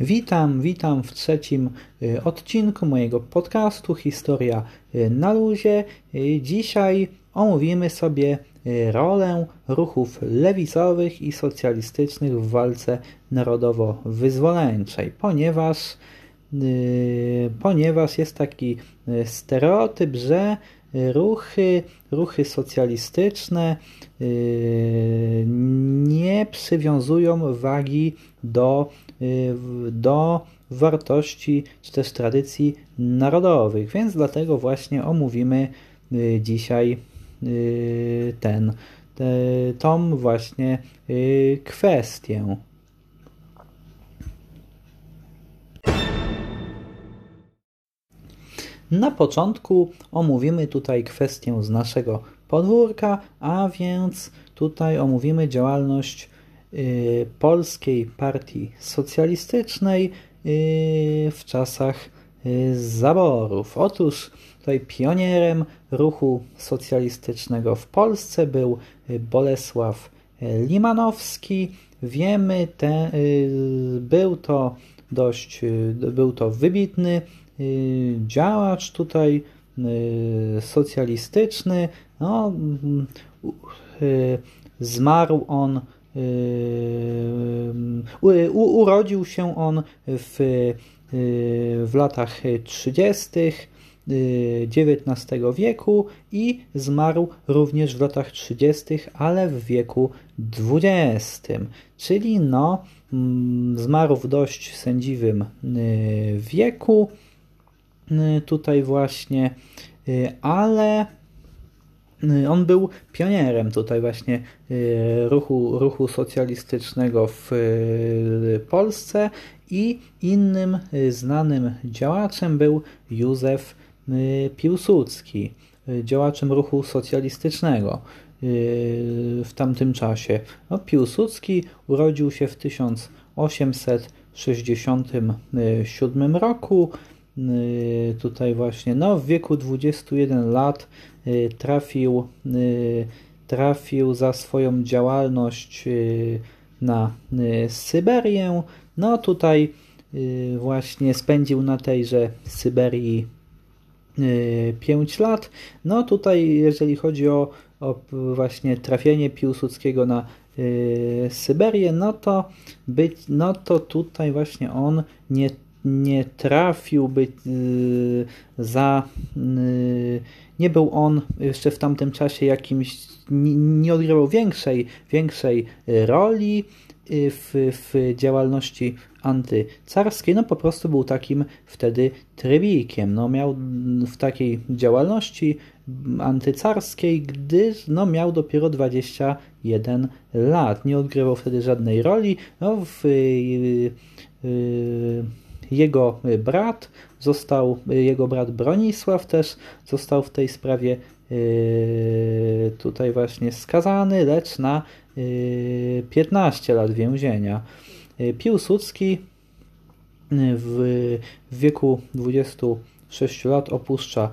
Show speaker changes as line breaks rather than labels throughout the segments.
Witam, witam w trzecim y, odcinku mojego podcastu Historia y, na luzie. Y, dzisiaj omówimy sobie rolę ruchów lewicowych i socjalistycznych w walce narodowo-wyzwoleńczej, ponieważ, ponieważ jest taki stereotyp, że ruchy, ruchy socjalistyczne nie przywiązują wagi do do wartości czy też tradycji narodowych, więc dlatego właśnie omówimy y, dzisiaj y, ten, tą właśnie kwestię. Na początku omówimy tutaj kwestię z naszego podwórka, a więc tutaj omówimy działalność Y, polskiej Partii Socjalistycznej y, w czasach y, zaborów. Otóż tutaj pionierem ruchu socjalistycznego w Polsce był Bolesław Limanowski. Wiemy, te, był to dość, był to wybitny działacz tutaj socjalistyczny. No, zmarł on urodził się on w, w latach 30. XIX wieku i zmarł również w latach 30., ale w wieku XX. Czyli no, zmarł w dość sędziwym wieku. Tutaj właśnie, ale on był pionierem tutaj właśnie y, ruchu, ruchu socjalistycznego w y, Polsce i innym znanym działaczem był Józef Piłsudski, działaczem ruchu socjalistycznego w tamtym czasie. No, Piłsudski urodził się w 1867 roku. Tutaj właśnie no, w wieku 21 lat Y, trafił, y, trafił za swoją działalność y, na Syberię. No tutaj właśnie spędził na tejże Syberii 5 lat. No tutaj, jeżeli chodzi o, o właśnie trafienie Piłsudskiego na Syberię, no to, być, no to tutaj właśnie on nie, nie trafiłby za nie był on jeszcze w tamtym czasie jakimś, nie odgrywał większej, większej roli y, w, w działalności antycarskiej, no po prostu był takim wtedy trybikiem. No miał w takiej działalności antycarskiej, gdy no miał dopiero 21 lat. Nie odgrywał wtedy żadnej roli. No w, jego brat został, jego brat Bronisław też został w tej sprawie yy, tutaj właśnie skazany, lecz na 15 yy, lat więzienia. Piłsudski w wieku 26 lat opuszcza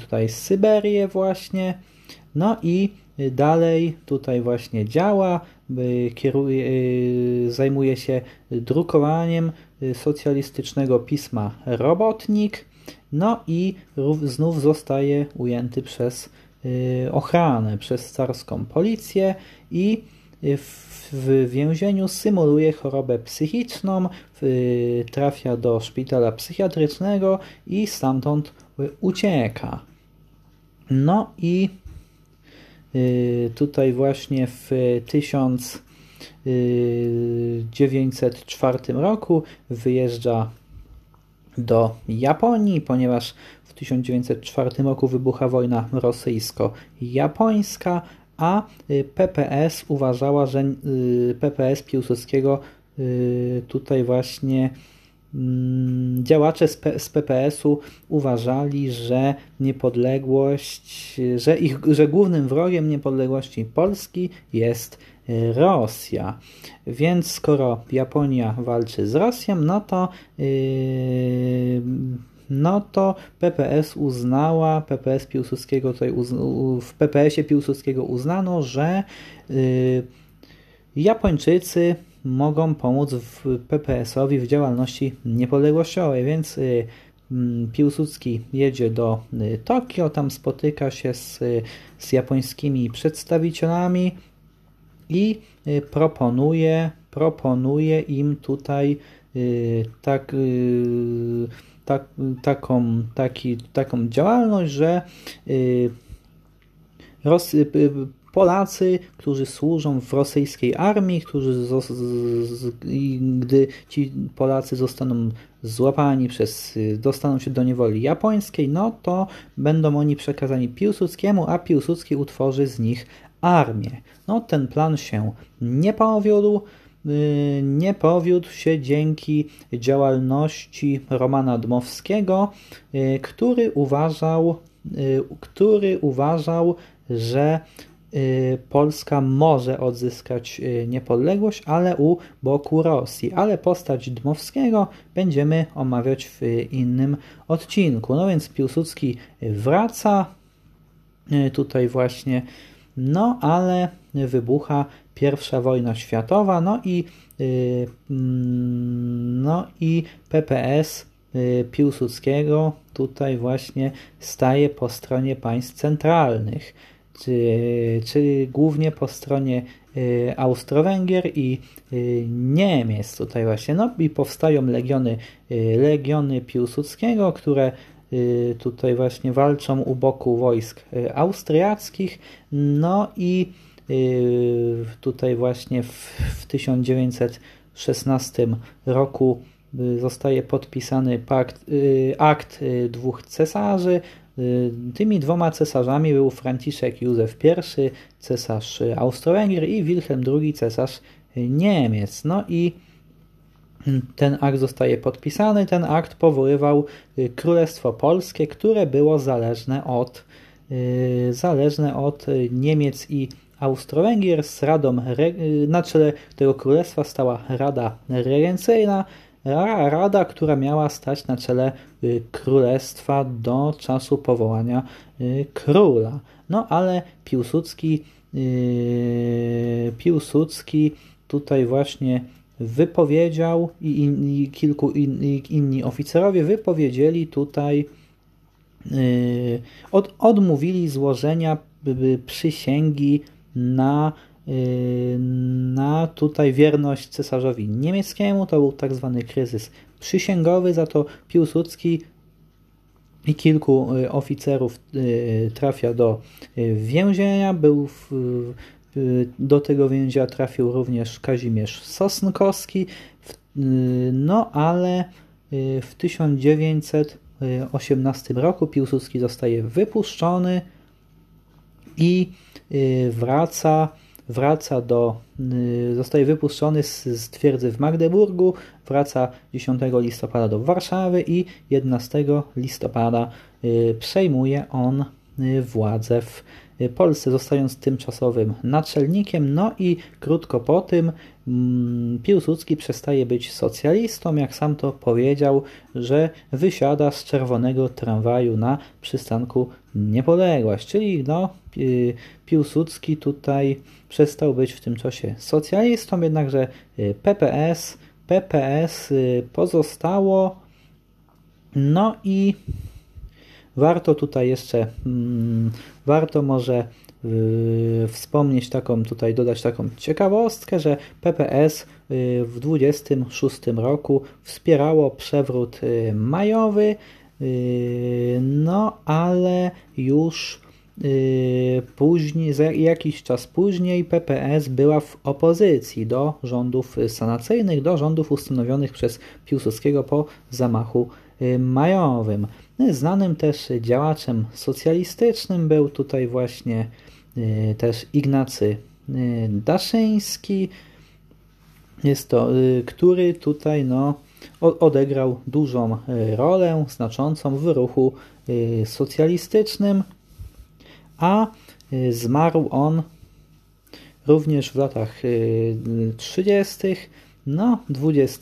tutaj Syberię właśnie, no i dalej tutaj właśnie działa, kieruje, zajmuje się drukowaniem Y, socjalistycznego pisma Robotnik, no i znów zostaje ujęty przez y, ochranę, przez carską policję i y, w więzieniu symuluje chorobę psychiczną, trafia do szpitala psychiatrycznego i stamtąd ucieka. No i tutaj właśnie w 1000 1904 roku wyjeżdża do Japonii, ponieważ w 1904 roku wybucha wojna rosyjsko-japońska, a PPS uważała, że y, PPS Piłsudskiego y, tutaj właśnie działacze z PPS-u uważali, że niepodległość, że, ich, że głównym wrogiem niepodległości Polski jest Rosja. Więc skoro Japonia walczy z Rosją, no to yy, no to PPS uznała, PPS Piłsudskiego tutaj w PPS-ie Piłsudskiego uznano, że yy, Japończycy mogą pomóc w PPS-owi w działalności niepodległościowej, więc mm, Piłsudski jedzie do Tokio, tam spotyka się z, z japońskimi przedstawicielami i proponuje, proponuje im tutaj tak tak, taką, taki, taką działalność, że y, Ros y, Polacy, którzy służą w rosyjskiej armii, którzy z, z, gdy ci Polacy zostaną złapani przez, y, dostaną się do niewoli japońskiej, no to będą oni przekazani Piłsudskiemu, a Piłsudski utworzy z nich armię. No ten plan się nie powiódł. Y, nie powiódł się dzięki działalności Romana Dmowskiego, y, który uważał, który uważał, że Polska może odzyskać niepodległość, ale u boku Rosji. Ale postać Dmowskiego będziemy omawiać w innym odcinku. No więc Piłsudski wraca tutaj właśnie, no ale wybucha pierwsza wojna światowa, no i, y, mm, no i PPS y, Piłsudskiego tutaj właśnie staje po stronie państw centralnych, czy, czy głównie po stronie y, Austro-Węgier i Niemiec tutaj właśnie, no i powstają legiony, legiony Piłsudskiego, które tutaj właśnie walczą u boku wojsk austriackich, no i Y, tutaj właśnie w, w 1916 roku y, zostaje podpisany pakt, y, akt dwóch cesarzy. Tymi dwoma cesarzami był Franciszek Józef I, cesarz Austro-Węgier i Wilhelm II, cesarz Niemiec. No i ten akt zostaje podpisany. Ten akt powoływał Królestwo Polskie, które było zależne od, zależne od Niemiec i Austro-Węgier z radą, na czele tego królestwa stała Rada Regencyjna, rada, która miała stać na czele y, królestwa do czasu powołania y, króla. No ale Piłsudski, y, Piłsudski tutaj właśnie wypowiedział i, kilku in, i inni oficerowie wypowiedzieli tutaj od, odmówili złożenia przysięgi na, na tutaj wierność cesarzowi niemieckiemu. To był tak zwany kryzys przysięgowy, za to Piłsudski i kilku y, oficerów y, trafia do więzienia. Był w, do tego więzienia trafił również Kazimierz Sosnkowski. No ale w 1918 roku Piłsudski zostaje wypuszczony i Y, wraca, wraca do, y, zostaje wypuszczony z, z twierdzy w Magdeburgu, wraca 10 listopada do Warszawy i 11 listopada y, przejmuje on władzę w Polsce, zostając tymczasowym naczelnikiem. No i krótko po tym mm, Piłsudski przestaje być socjalistą, jak sam to powiedział, że wysiada z czerwonego tramwaju na przystanku Niepodległość, czyli no, Piłsudski tutaj przestał być w tym czasie socjalistą, jednakże PPS, PPS pozostało. No i warto tutaj jeszcze, mm, warto może wspomnieć taką, tutaj dodać taką ciekawostkę, że PPS y, w 26 roku wspierało przewrót y, majowy, y, no ale już później, jakiś czas później PPS była w opozycji do rządów sanacyjnych, do rządów ustanowionych przez Piłsudskiego po zamachu majowym. Znanym też działaczem socjalistycznym był tutaj właśnie y, też Ignacy y, Daszyński, jest to, y, który tutaj no, odegrał dużą rolę, znaczącą w ruchu socjalistycznym, a zmarł on również w latach 30. no, XX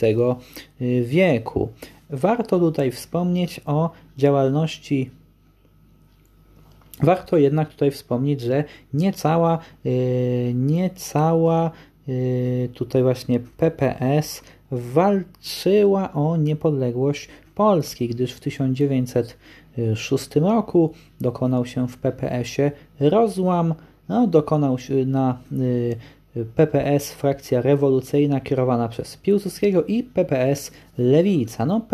wieku. Warto tutaj wspomnieć o działalności Warto jednak tutaj wspomnieć, że niecała, yy, niecała tutaj właśnie PPS walczyła o niepodległość Polski, gdyż w 1906 roku dokonał się w PPS-ie rozłam, no, dokonał się na PPS frakcja rewolucyjna kierowana przez Piłsudskiego i PPS Lewica. No,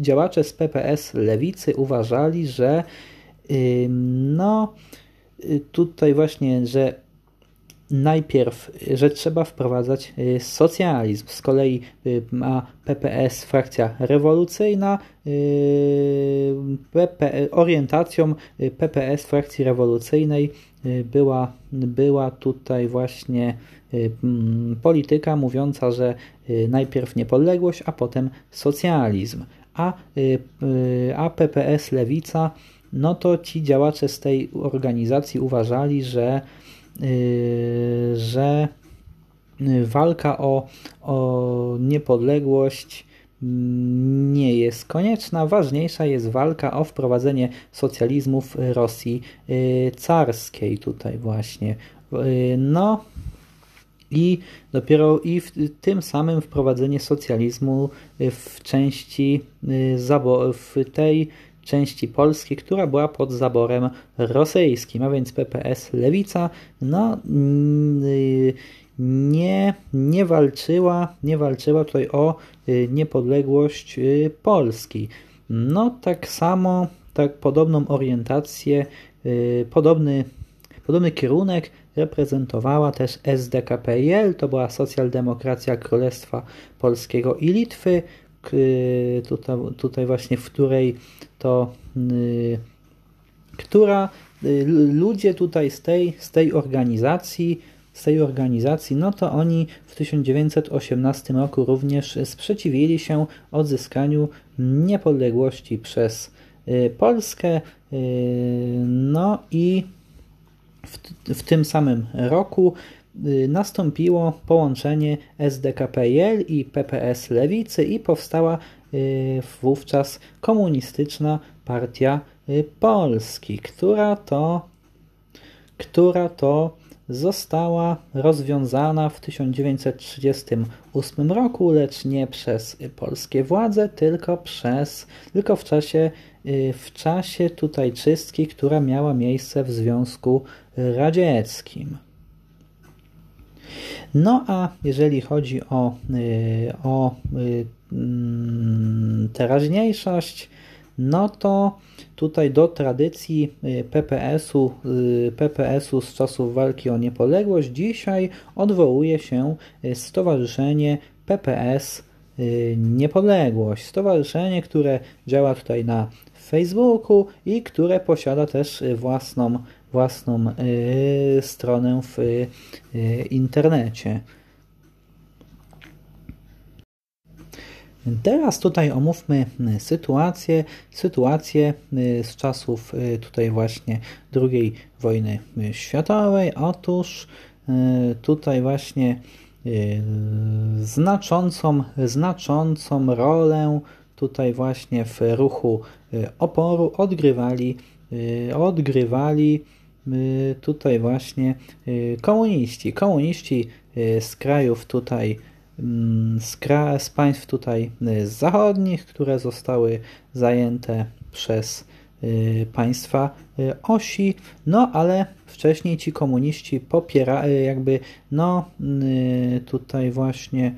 działacze z PPS Lewicy uważali, że no y, tutaj właśnie, że najpierw, że trzeba wprowadzać y, socjalizm. Z kolei y, ma PPS frakcja rewolucyjna, PP, orientacją PPS frakcji rewolucyjnej była, była tutaj właśnie polityka mówiąca, że najpierw niepodległość, a potem socjalizm. A, a PPS Lewica no to ci działacze z tej organizacji uważali, że, że walka o, o niepodległość nie jest konieczna. Ważniejsza jest walka o wprowadzenie socjalizmu w Rosji yy, carskiej tutaj właśnie. Yy, no i dopiero i w tym samym wprowadzenie socjalizmu w części w tej części Polski, która była pod zaborem rosyjskim, a więc PPS Lewica, no mm, nie, nie walczyła, nie walczyła tutaj o y, niepodległość y, Polski. No tak samo, tak podobną orientację, y, podobny, podobny kierunek reprezentowała też SDKPL, to była socjaldemokracja Królestwa Polskiego i Litwy, tutaj, tutaj właśnie w której to y, która y, ludzie tutaj z tej, z tej organizacji z tej organizacji, no to oni w 1918 roku również sprzeciwili się odzyskaniu niepodległości przez y, Polskę. No i w, w tym samym roku nastąpiło połączenie SDKPL i PPS Lewicy i powstała Y, wówczas komunistyczna partia y, Polski, która to, która to została rozwiązana w 1938 roku, lecz nie przez polskie władze, tylko przez tylko w czasie y, w czasie tutaj czystki, która miała miejsce w Związku Radzieckim. No a jeżeli chodzi o, o Mm, teraźniejszość, no to tutaj do tradycji y, PPS-u, y, PPS-u z czasów walki o niepodległość dzisiaj odwołuje się y, Stowarzyszenie PPS Niepodległość. Stowarzyszenie, które działa tutaj na Facebooku i które posiada też własną, własną stronę w internecie. Teraz tutaj omówmy y, sytuację, sytuację y, z czasów y, tutaj właśnie II wojny światowej. Otóż tutaj właśnie znaczącą, znaczącą rolę tutaj właśnie w ruchu oporu odgrywali, odgrywali tutaj właśnie komuniści. Komuniści z krajów tutaj Mm, z, z państw tutaj y, zachodnich, które zostały zajęte przez y, państwa y, osi, no ale wcześniej ci komuniści popierali, jakby no tutaj właśnie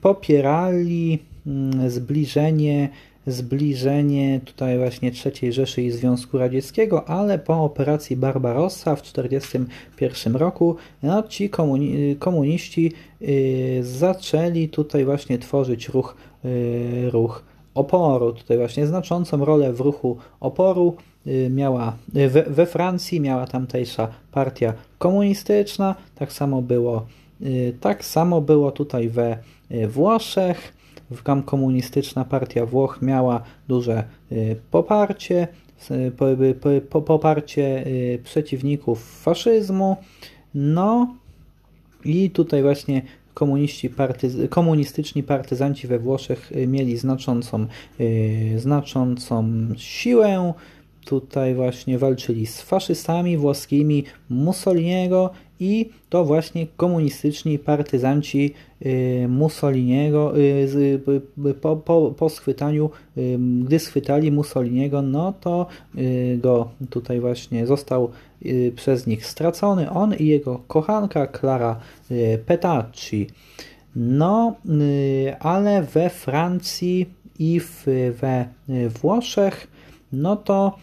popierali mm, zbliżenie zbliżenie tutaj właśnie III Rzeszy i Związku Radzieckiego, ale po operacji Barbarossa w 1941 roku no, ci komuni komuniści y, zaczęli tutaj właśnie tworzyć ruch, y, ruch oporu. Tutaj właśnie znaczącą rolę w ruchu oporu y, miała we, we Francji, miała tamtejsza partia komunistyczna, tak samo było, y, tak samo było tutaj we y, Włoszech, komunistyczna partia Włoch miała duże y, poparcie, poparcie y, przeciwników faszyzmu. No i tutaj właśnie komuniści partyz komunistyczni partyzanci we Włoszech y, mieli znaczącą, znaczącą siłę. Tutaj właśnie walczyli z faszystami włoskimi Mussoliniego i to właśnie komunistyczni partyzanci Mussoliniego po, po, po schwytaniu, gdy schwytali Mussoliniego, no to go tutaj właśnie został przez nich stracony, on i jego kochanka Clara Petacci. No, ale we Francji i w, we Włoszech, no to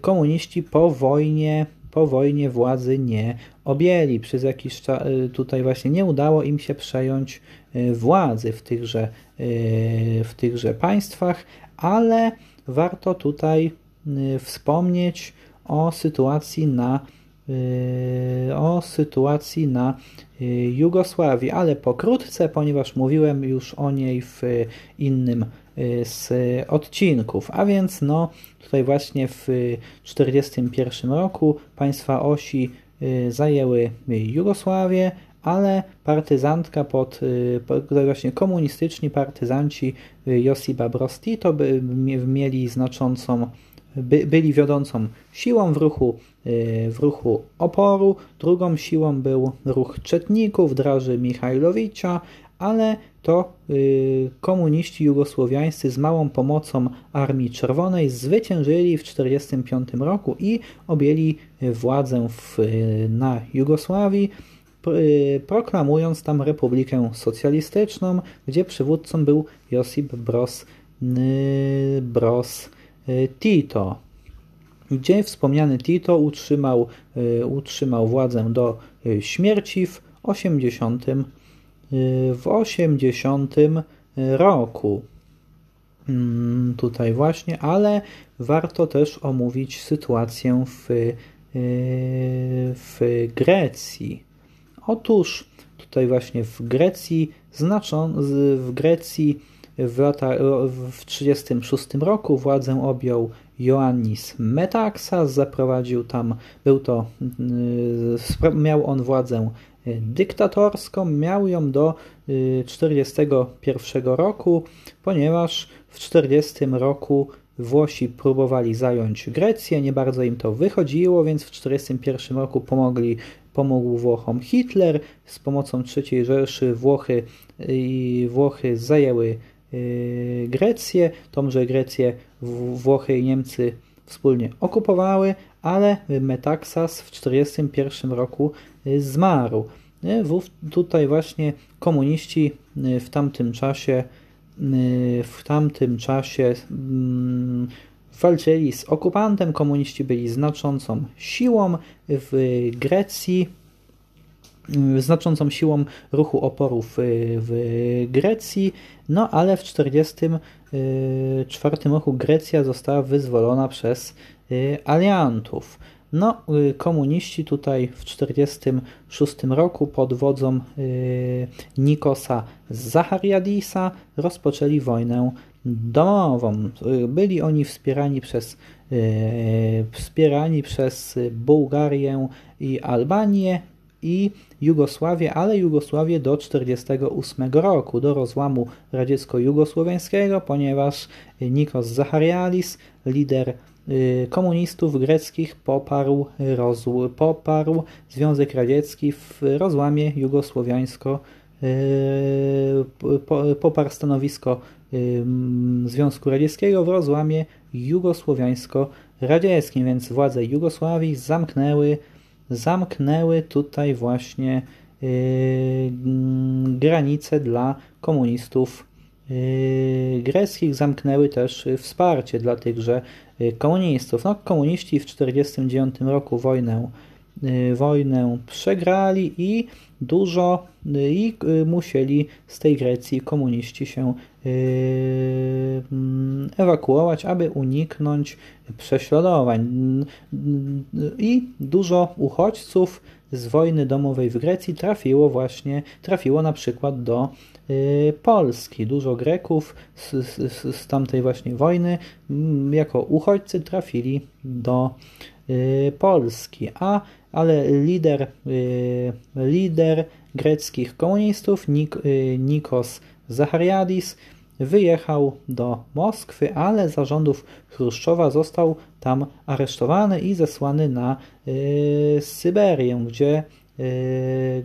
komuniści po wojnie, po wojnie władzy nie objęli. Przez jakiś czas tutaj właśnie nie udało im się przejąć e, władzy w tychże, w tychże państwach, ale warto tutaj wspomnieć o sytuacji na o sytuacji na Jugosławii, ale pokrótce, ponieważ mówiłem już o niej w innym z odcinków. A więc no tutaj właśnie w 1941 roku państwa osi y, zajęły Jugosławię, ale partyzantka pod, y, właśnie komunistyczni partyzanci y, Josipa Broz Tito mieli znaczącą by, byli wiodącą siłą w ruchu, w ruchu oporu, drugą siłą był ruch czetników Draży Michajlowicza, ale to y, komuniści jugosłowiańscy z małą pomocą Armii Czerwonej zwyciężyli w 1945 roku i objęli władzę w, na Jugosławii, proklamując tam Republikę Socjalistyczną, gdzie przywódcą był Josip Broz, Broz Tito gdzie wspomniany Tito utrzymał, utrzymał władzę do śmierci w 80 w 80 roku. Mm, tutaj właśnie, ale warto też omówić sytuację w, w Grecji. Otóż tutaj właśnie w Grecji znaczą, w Grecji w, lata, w 36 roku władzę objął Ioannis Metaxas, zaprowadził tam, był to, y, miał on władzę dyktatorską. Miał ją do 1941 y, roku, ponieważ w 1940 roku Włosi próbowali zająć Grecję, nie bardzo im to wychodziło, więc w 1941 roku pomogli, pomógł Włochom Hitler. Z pomocą III Rzeszy Włochy, i Włochy zajęły y, Grecję. Tomże Grecję Włochy i Niemcy wspólnie okupowały, ale Metaxas w 1941 roku y, zmarł. Tutaj właśnie komuniści y, w tamtym czasie y, w tamtym czasie mm, walczyli z okupantem, komuniści byli znaczącą siłą w Grecji, znaczącą siłą ruchu oporu w, w Grecji, no ale w 1944 roku Grecja została wyzwolona przez aliantów. No, y, komuniści tutaj w 1946 roku pod wodzą y, Nikosa Zachariadisa rozpoczęli wojnę domową. Y, byli oni wspierani przez, wspierani przez Bułgarię i Albanię i Jugosławię, ale Jugosławię do 1948 roku, do rozłamu radziecko-jugosłowiańskiego, ponieważ Nikos Zacharialis, lider Y, komunistów greckich poparł, rozł, poparł Związek Radziecki w rozłamie jugosłowiańsko y, poparł stanowisko y, Związku Radzieckiego w rozłamie jugosłowiańsko-radzieckim, więc władze Jugosławii zamknęły, zamknęły tutaj właśnie granice dla komunistów greckich, zamknęły też wsparcie dla tychże Y, komunistów. No, komuniści w 1949 roku wojnę, wojnę przegrali i dużo y, i musieli z tej Grecji komuniści się mm, ewakuować, aby uniknąć prześladowań. I dużo uchodźców z wojny domowej w Grecji trafiło właśnie, trafiło na przykład do Y, Polski. Dużo Greków z, z, z tamtej właśnie wojny mm, jako uchodźcy trafili do y, Polski, a ale lider, y, lider greckich komunistów Nik, Nikos Zachariadis wyjechał do Moskwy, ale za rządów Chruszczowa został tam aresztowany i zesłany na Syberię, gdzie,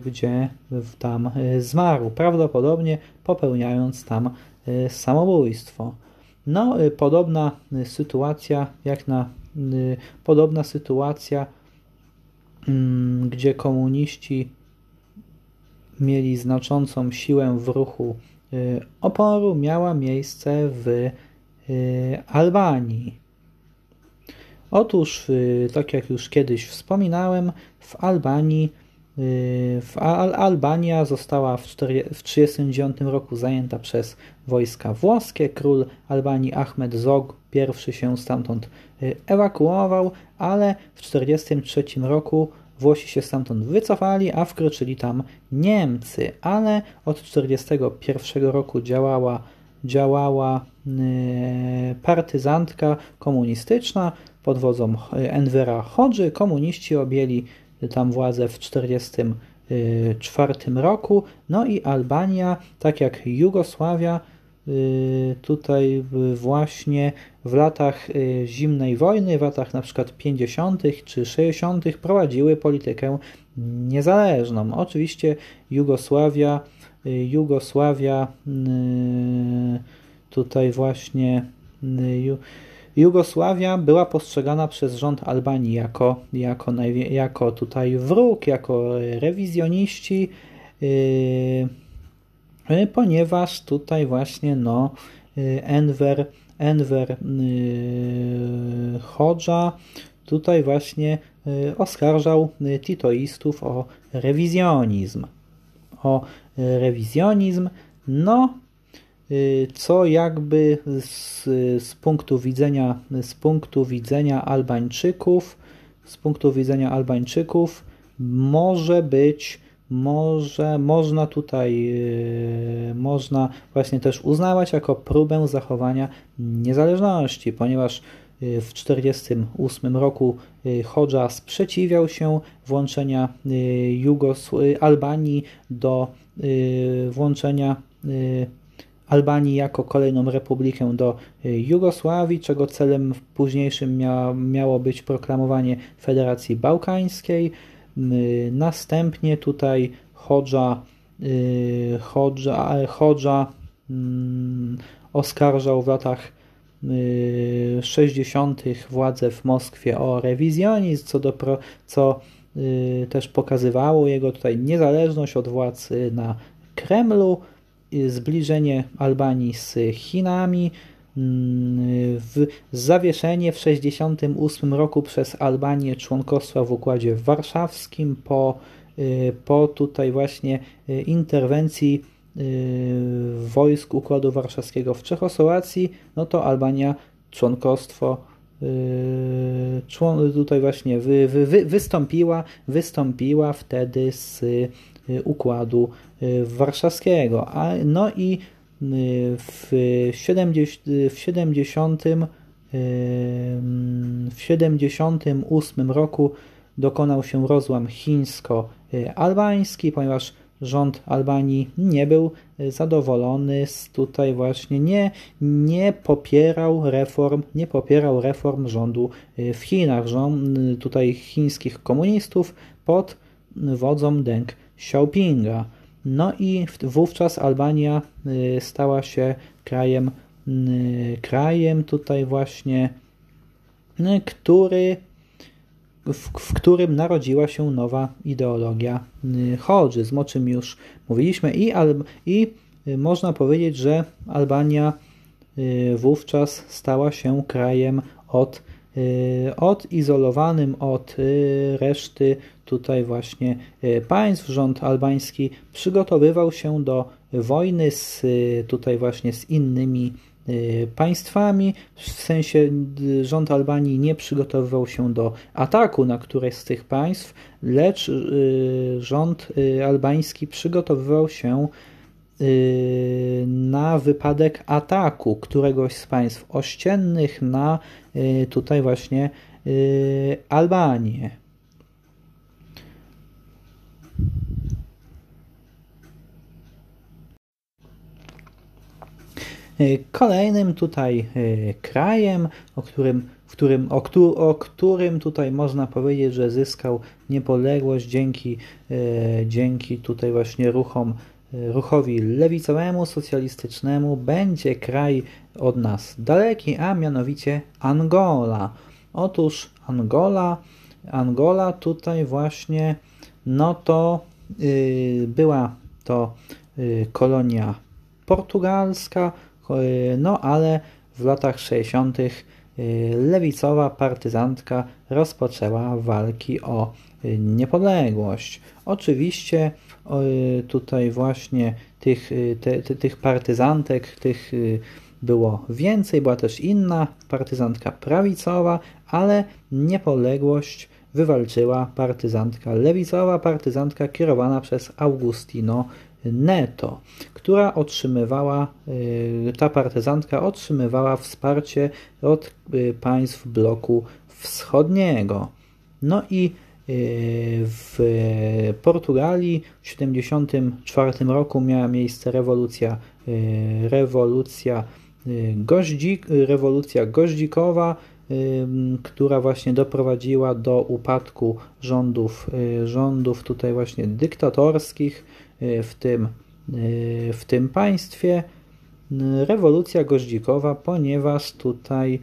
gdzie tam zmarł, prawdopodobnie popełniając tam samobójstwo. No, podobna sytuacja, jak na podobna sytuacja, gdzie komuniści mieli znaczącą siłę w ruchu y, oporu, miała miejsce w y, Albanii. Otóż, y, tak jak już kiedyś wspominałem, w Albanii w Al Albania została w 1939 roku zajęta przez wojska włoskie. Król Albanii Ahmed Zog I się stamtąd ewakuował, ale w 1943 roku Włosi się stamtąd wycofali, a wkroczyli tam Niemcy, ale od 1941 roku działała, działała yy, partyzantka komunistyczna pod wodzą Envera Hodży. Komuniści objęli tam władzę w 1944 roku, no i Albania, tak jak Jugosławia, Y, tutaj właśnie w latach y, zimnej wojny, w latach na przykład 50. czy 60. prowadziły politykę niezależną. Oczywiście Jugosławia, y, Jugosławia tutaj właśnie Jugosławia była postrzegana przez rząd Albanii jako, jako, jako tutaj wróg, jako rewizjoniści. E, ponieważ tutaj właśnie no e, Enver, Enver e, Hodża tutaj właśnie oskarżał titoistów o rewizjonizm. O rewizjonizm, no co jakby z, z punktu widzenia z punktu widzenia Albańczyków z punktu widzenia Albańczyków może być może, można tutaj, yy, można właśnie też uznawać jako próbę zachowania niezależności, ponieważ yy, w 1948 roku yy, Hodża sprzeciwiał się włączenia Jugos- Albanii do włączenia Albanii jako kolejną republikę do Jugosławii, czego celem późniejszym mia miało być proklamowanie Federacji Bałkańskiej. Y, następnie tutaj Hodża, y, Hodża, Hodża oskarżał w latach 60. Y, władze w Moskwie o rewizjonizm, co, do, co też pokazywało jego tutaj niezależność od władz na Kremlu, zbliżenie Albanii z Chinami, w zawieszenie w 1968 roku przez Albanię członkostwa w Układzie Warszawskim po, y, po tutaj właśnie y, interwencji y, wojsk Układu Warszawskiego w Czechosłowacji, no to Albania członkostwo tutaj właśnie wy, wy, wystąpiła, wystąpiła wtedy z Układu Warszawskiego. A, no i w 70, w 70, w 78 roku dokonał się rozłam chińsko-albański, ponieważ rząd Albanii nie był zadowolony z tutaj właśnie nie, nie popierał reform, nie popierał reform rządu w Chinach, rząd tutaj chińskich komunistów pod wodzą Deng Xiaopinga. No i wówczas Albania y, stała się krajem, y, krajem tutaj właśnie, y, który, w, w którym narodziła się nowa ideologia chodżyzm, o czym już mówiliśmy i, i można powiedzieć, że Albania wówczas stała się krajem od odizolowanym od y, reszty tutaj właśnie y, państw. Rząd albański przygotowywał się do wojny z tutaj właśnie z innymi państwami, w sensie rząd Albanii nie przygotowywał się do ataku na któreś z tych państw, lecz rząd albański przygotowywał się Y, na wypadek ataku któregoś z państw ościennych na y, tutaj właśnie y, Albanię. Kolejnym tutaj krajem, o którym, w którym, o, o którym tutaj można powiedzieć, że zyskał niepodległość dzięki, dzięki tutaj właśnie ruchom ruchowi lewicowemu, socjalistycznemu będzie kraj od nas daleki, a mianowicie Angola. Otóż Angola, Angola tutaj właśnie, no to yy, była to yy, kolonia portugalska, yy, no ale w latach 60. Y, lewicowa partyzantka rozpoczęła walki o y, niepodległość. Oczywiście y, tutaj właśnie tych, te, te, tych partyzantek, tych było więcej, była też inna partyzantka prawicowa, ale niepodległość wywalczyła partyzantka lewicowa, partyzantka kierowana przez Augustino Neto, która otrzymywała, y, ta partyzantka otrzymywała wsparcie od y, państw bloku wschodniego. No i y, w Portugalii w 1974 roku miała miejsce rewolucja, rewolucja goździk, rewolucja goździkowa, która właśnie doprowadziła do upadku rządów, y, rządów tutaj właśnie dyktatorskich y, w tym, y, w tym państwie. Rewolucja goździkowa, ponieważ tutaj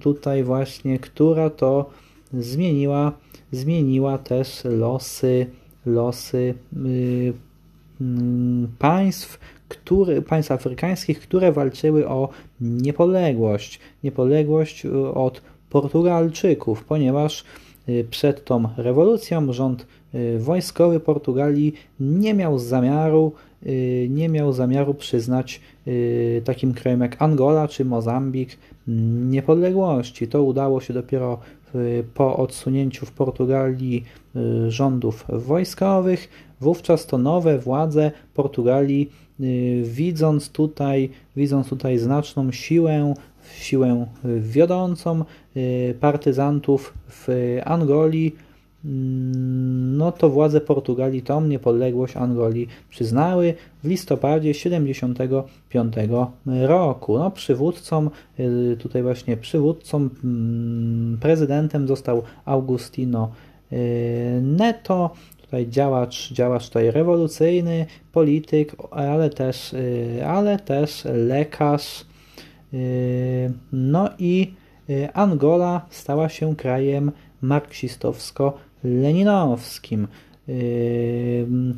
tutaj właśnie, która to zmieniła, zmieniła też losy, losy państw, które, państw afrykańskich, które walczyły o niepodległość. Niepodległość y, od Portugalczyków, ponieważ przed tą rewolucją rząd wojskowy Portugalii nie miał zamiaru nie miał zamiaru przyznać takim krajom jak Angola czy Mozambik niepodległości. To udało się dopiero po odsunięciu w Portugalii rządów wojskowych. Wówczas to nowe władze Portugalii Y, widząc tutaj, widząc tutaj znaczną siłę, siłę wiodącą y, partyzantów w Angolii, mm, no to władze Portugalii tą niepodległość Angolii przyznały w listopadzie 75 roku. No, przywódcą, y, tutaj właśnie przywódcą, mm, prezydentem został Augustino Neto, tutaj działacz, działacz tutaj rewolucyjny, polityk, ale też, y, ale też lekarz. Y, no i y, Angola stała się krajem marksistowsko-leninowskim.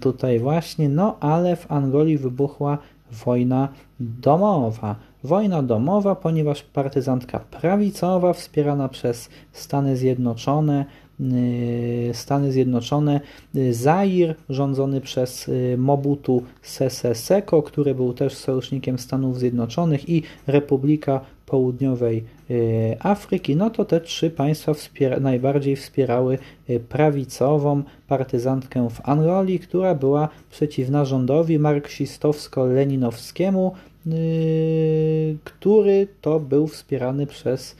Tutaj właśnie, no ale w Angolii wybuchła wojna domowa. Wojna domowa, ponieważ partyzantka prawicowa wspierana przez Stany Zjednoczone Y, Stany Zjednoczone, y, Zair rządzony przez Mobutu Sese Seko, który był też sojusznikiem Stanów Zjednoczonych i Republika Południowej Afryki, no to te trzy państwa wspiera, najbardziej wspierały prawicową partyzantkę w Angolii, która była przeciwna rządowi marksistowsko-leninowskiemu, który to był wspierany przez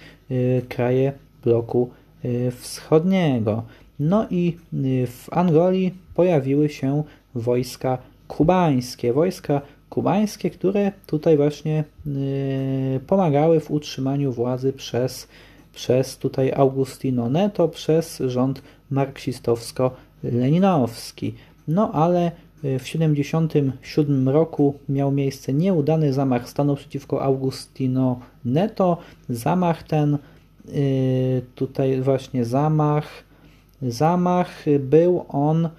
kraje bloku Y, wschodniego. No i y, w Angolii pojawiły się wojska kubańskie. Wojska kubańskie, które tutaj właśnie y, pomagały w utrzymaniu władzy przez, przez tutaj Augustino Neto, przez rząd marksistowsko-leninowski. No ale w 1977 roku miał miejsce nieudany zamach stanu przeciwko Augustino Neto. Zamach ten Y, tutaj właśnie zamach. Zamach był on, y,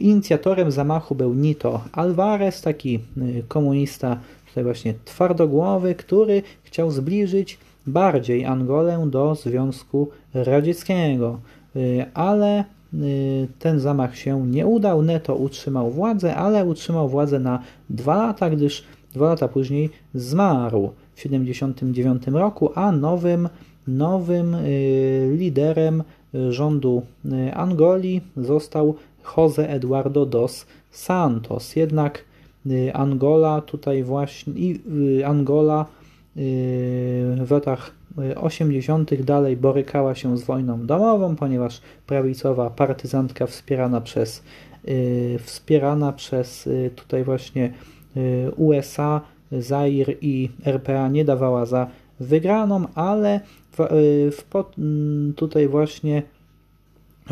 inicjatorem zamachu był Nito Alvarez, taki y, komunista, tutaj właśnie twardogłowy, który chciał zbliżyć bardziej Angolę do Związku Radzieckiego. Ale ten zamach się nie udał. Neto utrzymał władzę, ale utrzymał władzę na dwa lata, gdyż dwa lata później zmarł w 1979 roku, a nowym Nowym y, liderem rządu y, Angolii został Jose Eduardo dos Santos. Jednak y, Angola tutaj właśnie Angola w latach 80. dalej borykała się z wojną domową, ponieważ prawicowa partyzantka wspierana przez wspierana przez tutaj właśnie USA, Zair i RPA nie dawała za wygraną, ale w, w, tutaj właśnie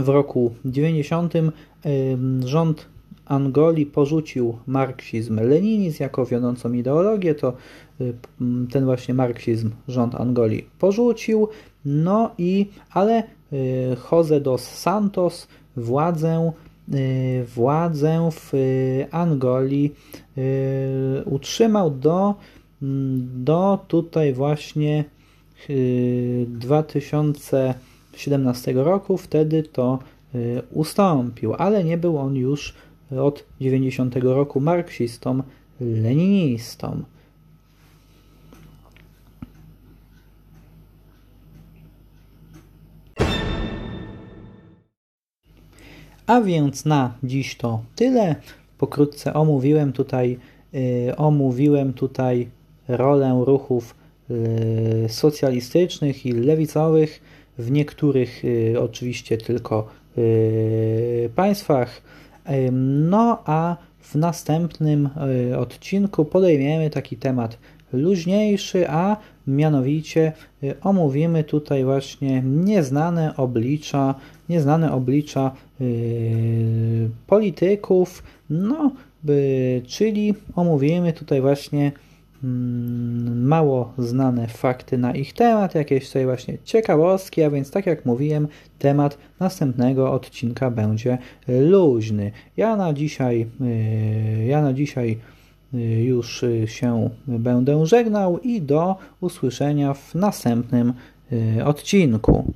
w roku 90 rząd Angolii porzucił marksizm-leninizm jako wiodącą ideologię, to y, ten właśnie marksizm rząd Angolii porzucił, no i ale y, Jose dos Santos władzę, y, władzę w Angolii utrzymał do, do tutaj właśnie 2017 roku, wtedy to ustąpił, ale nie był on już od 90 roku marksistą, leninistą. A więc na dziś to tyle. Pokrótce omówiłem tutaj, yy, omówiłem tutaj rolę ruchów yy, socjalistycznych i lewicowych w niektórych yy, oczywiście tylko y, państwach. No a w następnym e, odcinku podejmiemy taki temat luźniejszy, a mianowicie omówimy tutaj właśnie nieznane oblicza, nieznane oblicza polityków, no, czyli omówimy tutaj właśnie mało znane fakty na ich temat, jakieś tutaj właśnie ciekawostki, a więc tak jak mówiłem, temat następnego odcinka będzie luźny. Ja na dzisiaj, y, ja na dzisiaj y, już się będę żegnał i do usłyszenia w następnym y, odcinku.